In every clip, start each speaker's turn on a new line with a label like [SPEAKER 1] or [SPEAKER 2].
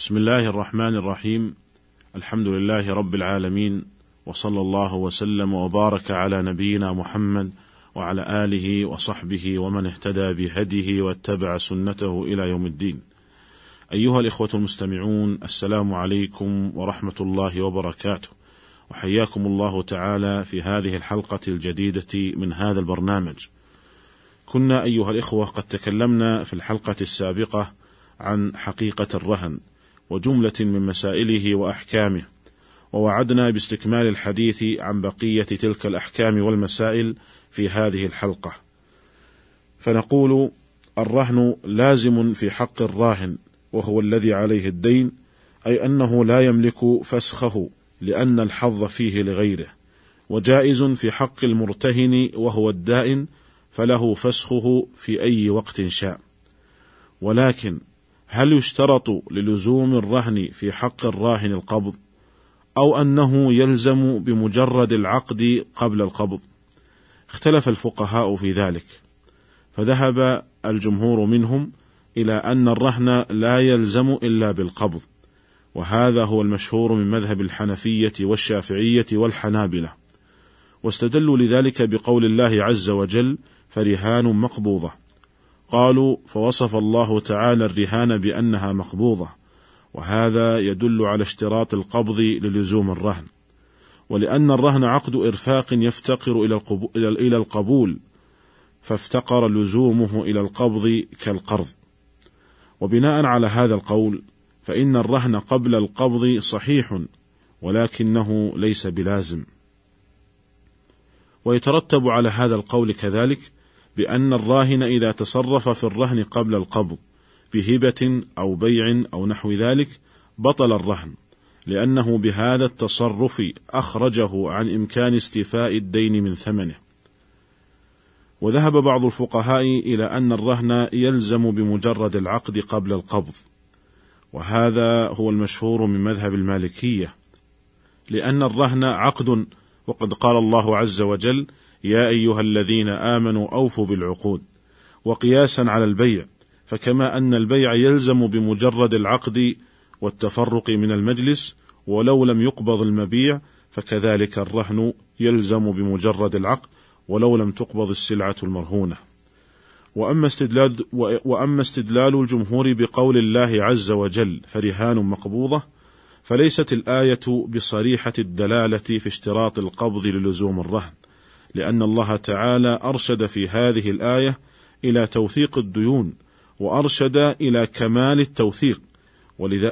[SPEAKER 1] بسم الله الرحمن الرحيم الحمد لله رب العالمين وصلى الله وسلم وبارك على نبينا محمد وعلى آله وصحبه ومن اهتدى بهديه واتبع سنته إلى يوم الدين. أيها الإخوة المستمعون السلام عليكم ورحمة الله وبركاته. وحياكم الله تعالى في هذه الحلقة الجديدة من هذا البرنامج. كنا أيها الإخوة قد تكلمنا في الحلقة السابقة عن حقيقة الرهن وجملة من مسائله وأحكامه. ووعدنا باستكمال الحديث عن بقية تلك الأحكام والمسائل في هذه الحلقة. فنقول الرهن لازم في حق الراهن وهو الذي عليه الدين أي أنه لا يملك فسخه لأن الحظ فيه لغيره. وجائز في حق المرتهن وهو الدائن فله فسخه في أي وقت شاء. ولكن هل يشترط للزوم الرهن في حق الراهن القبض أو أنه يلزم بمجرد العقد قبل القبض؟ اختلف الفقهاء في ذلك فذهب الجمهور منهم إلى أن الرهن لا يلزم إلا بالقبض وهذا هو المشهور من مذهب الحنفية والشافعية والحنابلة واستدلوا لذلك بقول الله عز وجل فرهان مقبوضة. قالوا فوصف الله تعالى الرهان بأنها مقبوضة وهذا يدل على اشتراط القبض للزوم الرهن. ولأن الرهن عقد إرفاق يفتقر إلى إلى القبول فافتقر لزومه إلى القبض كالقرض. وبناء على هذا القول فإن الرهن قبل القبض صحيح ولكنه ليس بلازم. ويترتب على هذا القول كذلك بأن الراهن إذا تصرف في الرهن قبل القبض بهبة أو بيع أو نحو ذلك بطل الرهن لأنه بهذا التصرف أخرجه عن إمكان استيفاء الدين من ثمنه. وذهب بعض الفقهاء إلى أن الرهن يلزم بمجرد العقد قبل القبض، وهذا هو المشهور من مذهب المالكية، لأن الرهن عقد وقد قال الله عز وجل: يا أيها الذين آمنوا أوفوا بالعقود وقياسا على البيع فكما أن البيع يلزم بمجرد العقد والتفرق من المجلس ولو لم يقبض المبيع فكذلك الرهن يلزم بمجرد العقد ولو لم تقبض السلعة المرهونة. وأما استدلال وأما استدلال الجمهور بقول الله عز وجل فرهان مقبوضة فليست الآية بصريحة الدلالة في اشتراط القبض للزوم الرهن. لأن الله تعالى أرشد في هذه الآية إلى توثيق الديون وأرشد إلى كمال التوثيق.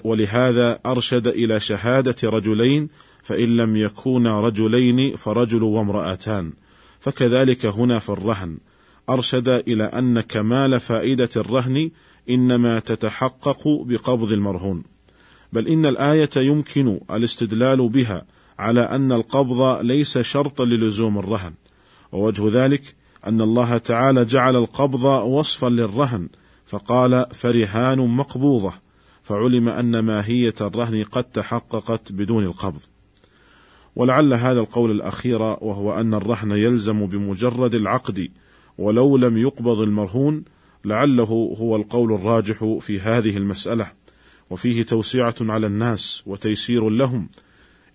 [SPEAKER 1] ولهذا أرشد إلى شهادة رجلين فإن لم يكونا رجلين فرجل وامرأتان. فكذلك هنا في الرهن. أرشد إلى أن كمال فائدة الرهن إنما تتحقق بقبض المرهون. بل إن الآية يمكن الاستدلال بها على أن القبض ليس شرطا للزوم الرهن. ووجه ذلك أن الله تعالى جعل القبض وصفا للرهن فقال فرهان مقبوضة فعلم أن ماهية الرهن قد تحققت بدون القبض. ولعل هذا القول الأخير وهو أن الرهن يلزم بمجرد العقد ولو لم يقبض المرهون لعله هو القول الراجح في هذه المسألة. وفيه توسعة على الناس وتيسير لهم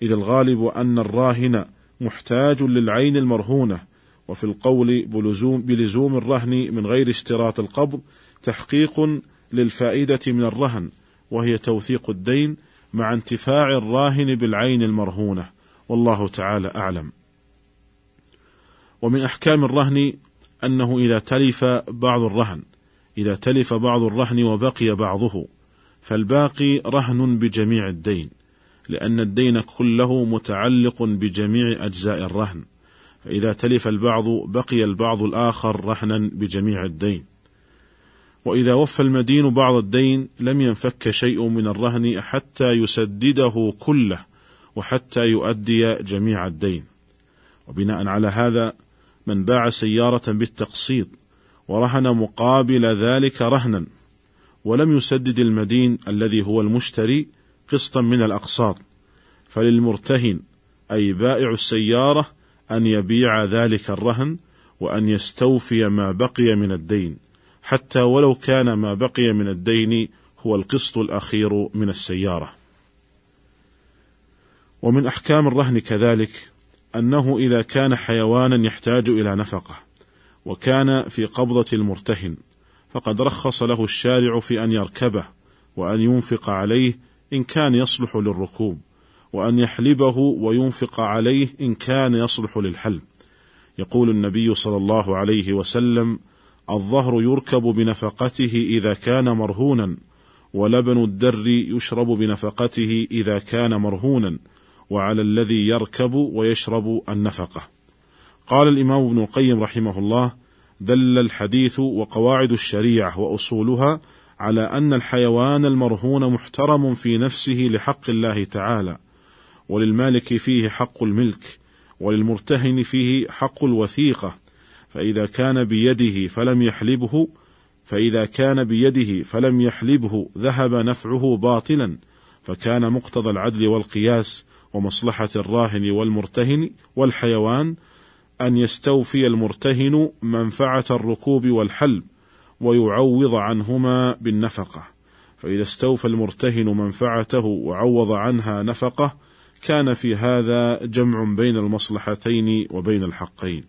[SPEAKER 1] إذ الغالب أن الراهن محتاج للعين المرهونة وفي القول بلزوم, بلزوم الرهن من غير اشتراط القبض تحقيق للفائدة من الرهن وهي توثيق الدين مع انتفاع الراهن بالعين المرهونة. والله تعالى أعلم. ومن أحكام الرهن أنه إذا تلف بعض الرهن إذا تلف بعض الرهن وبقي بعضه فالباقي رهن بجميع الدين لأن الدين كله متعلق بجميع أجزاء الرهن. فإذا تلف البعض بقي البعض الآخر رهنا بجميع الدين. وإذا وفى المدين بعض الدين لم ينفك شيء من الرهن حتى يسدده كله وحتى يؤدي جميع الدين. وبناء على هذا من باع سيارة بالتقسيط ورهن مقابل ذلك رهنا ولم يسدد المدين الذي هو المشتري قسطا من الأقساط. فللمرتهن أي بائع السيارة أن يبيع ذلك الرهن وأن يستوفي ما بقي من الدين حتى ولو كان ما بقي من الدين هو القسط الأخير من السيارة. ومن أحكام الرهن كذلك أنه إذا كان حيوانا يحتاج إلى نفقة وكان في قبضة المرتهن فقد رخص له الشارع في أن يركبه وأن ينفق عليه إن كان يصلح للركوب. وأن يحلبه وينفق عليه إن كان يصلح للحلب. يقول النبي صلى الله عليه وسلم الظهر يركب بنفقته إذا كان مرهونا ولبن الدر يشرب بنفقته إذا كان مرهونا وعلى الذي يركب ويشرب النفقة. قال الإمام ابن القيم رحمه الله دل الحديث وقواعد الشريعة وأصولها على أن الحيوان المرهون محترم في نفسه لحق الله تعالى وللمالك فيه حق الملك وللمرتهن فيه حق الوثيقة. فإذا كان بيده فلم يحلبه فإذا كان بيده فلم يحلبه ذهب نفعه باطلا. فكان مقتضى العدل والقياس ومصلحة الراهن والمرتهن والحيوان أن يستوفي المرتهن منفعة الركوب والحلب ويعوض عنهما بالنفقة. فإذا استوفى المرتهن منفعته وعوض عنها نفقة كان في هذا جمع بين المصلحتين وبين الحقين.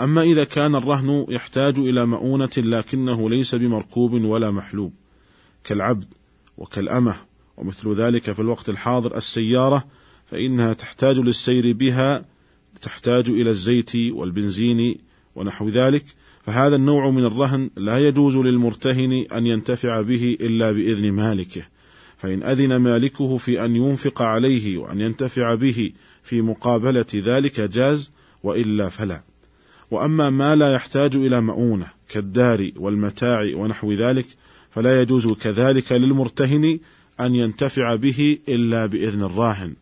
[SPEAKER 1] أما إذا كان الرهن يحتاج إلى مؤونة لكنه ليس بمركوب ولا محلوب كالعبد وكالأمة ومثل ذلك في الوقت الحاضر السيارة فإنها تحتاج للسير بها تحتاج إلى الزيت والبنزين ونحو ذلك فهذا النوع من الرهن لا يجوز للمرتهن أن ينتفع به إلا بإذن مالكه فإن أذن مالكه في أن ينفق عليه وأن ينتفع به في مقابلة ذلك جاز وإلا فلا. وأما ما لا يحتاج إلى مؤونة كالدار والمتاع ونحو ذلك فلا يجوز كذلك للمرتهن أن ينتفع به إلا بإذن الراهن.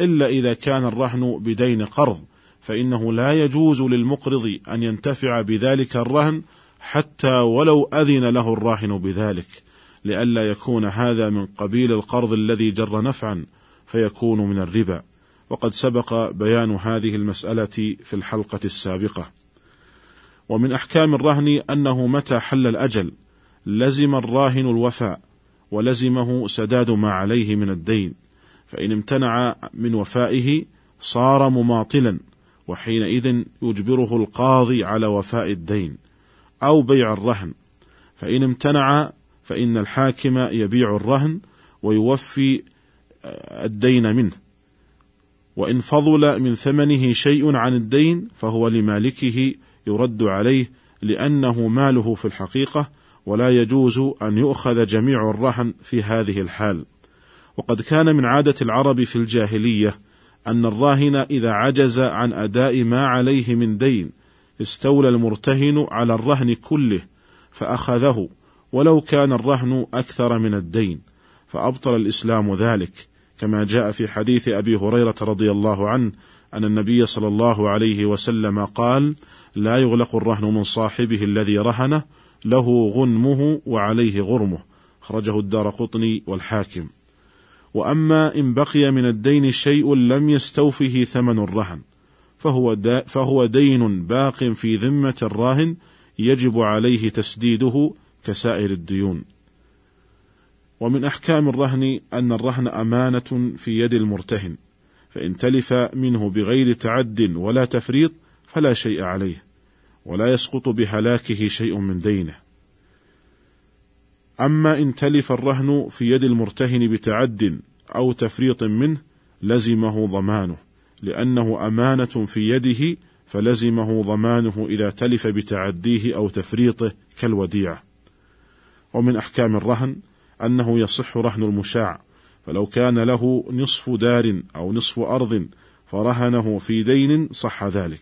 [SPEAKER 1] إلا إذا كان الرهن بدين قرض فإنه لا يجوز للمقرض أن ينتفع بذلك الرهن حتى ولو أذن له الراهن بذلك. لئلا يكون هذا من قبيل القرض الذي جر نفعا فيكون من الربا. وقد سبق بيان هذه المسألة في الحلقة السابقة. ومن أحكام الرهن أنه متى حل الأجل لزم الراهن الوفاء ولزمه سداد ما عليه من الدين. فإن امتنع من وفائه صار مماطلا وحينئذ يجبره القاضي على وفاء الدين أو بيع الرهن. فإن امتنع فإن الحاكم يبيع الرهن ويوفي الدين منه. وإن فضل من ثمنه شيء عن الدين فهو لمالكه يرد عليه لأنه ماله في الحقيقة ولا يجوز أن يؤخذ جميع الرهن في هذه الحال. وقد كان من عادة العرب في الجاهلية أن الراهن إذا عجز عن أداء ما عليه من دين استولى المرتهن على الرهن كله فأخذه. ولو كان الرهن أكثر من الدين فأبطل الإسلام ذلك كما جاء في حديث أبي هريرة رضي الله عنه أن النبي صلى الله عليه وسلم قال: لا يغلق الرهن من صاحبه الذي رهنه له غنمه وعليه غرمه خرجه الدار قطني والحاكم. وأما إن بقي من الدين شيء لم يستوفه ثمن الرهن فهو, فهو دين باق في ذمة الراهن يجب عليه تسديده كسائر الديون. ومن أحكام الرهن أن الرهن أمانة في يد المرتهن فإن تلف منه بغير تعد ولا تفريط فلا شيء عليه ولا يسقط بهلاكه شيء من دينه. أما إن تلف الرهن في يد المرتهن بتعد أو تفريط منه لزمه ضمانه لأنه أمانة في يده فلزمه ضمانه إذا تلف بتعديه أو تفريطه كالوديعة. ومن أحكام الرهن أنه يصح رهن المشاع فلو كان له نصف دار أو نصف أرض فرهنه في دين صح ذلك.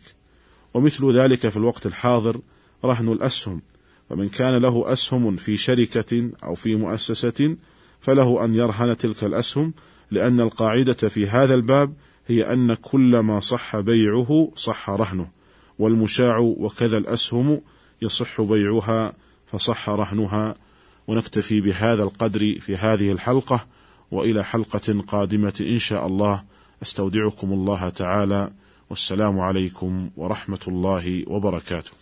[SPEAKER 1] ومثل ذلك في الوقت الحاضر رهن الأسهم فمن كان له أسهم في شركة أو في مؤسسة فله أن يرهن تلك الأسهم لأن القاعدة في هذا الباب هي أن كل ما صح بيعه صح رهنه والمشاع وكذا الأسهم يصح بيعها فصح رهنها ونكتفي بهذا القدر في هذه الحلقة وإلى حلقة قادمة إن شاء الله. أستودعكم الله تعالى والسلام عليكم ورحمة الله وبركاته.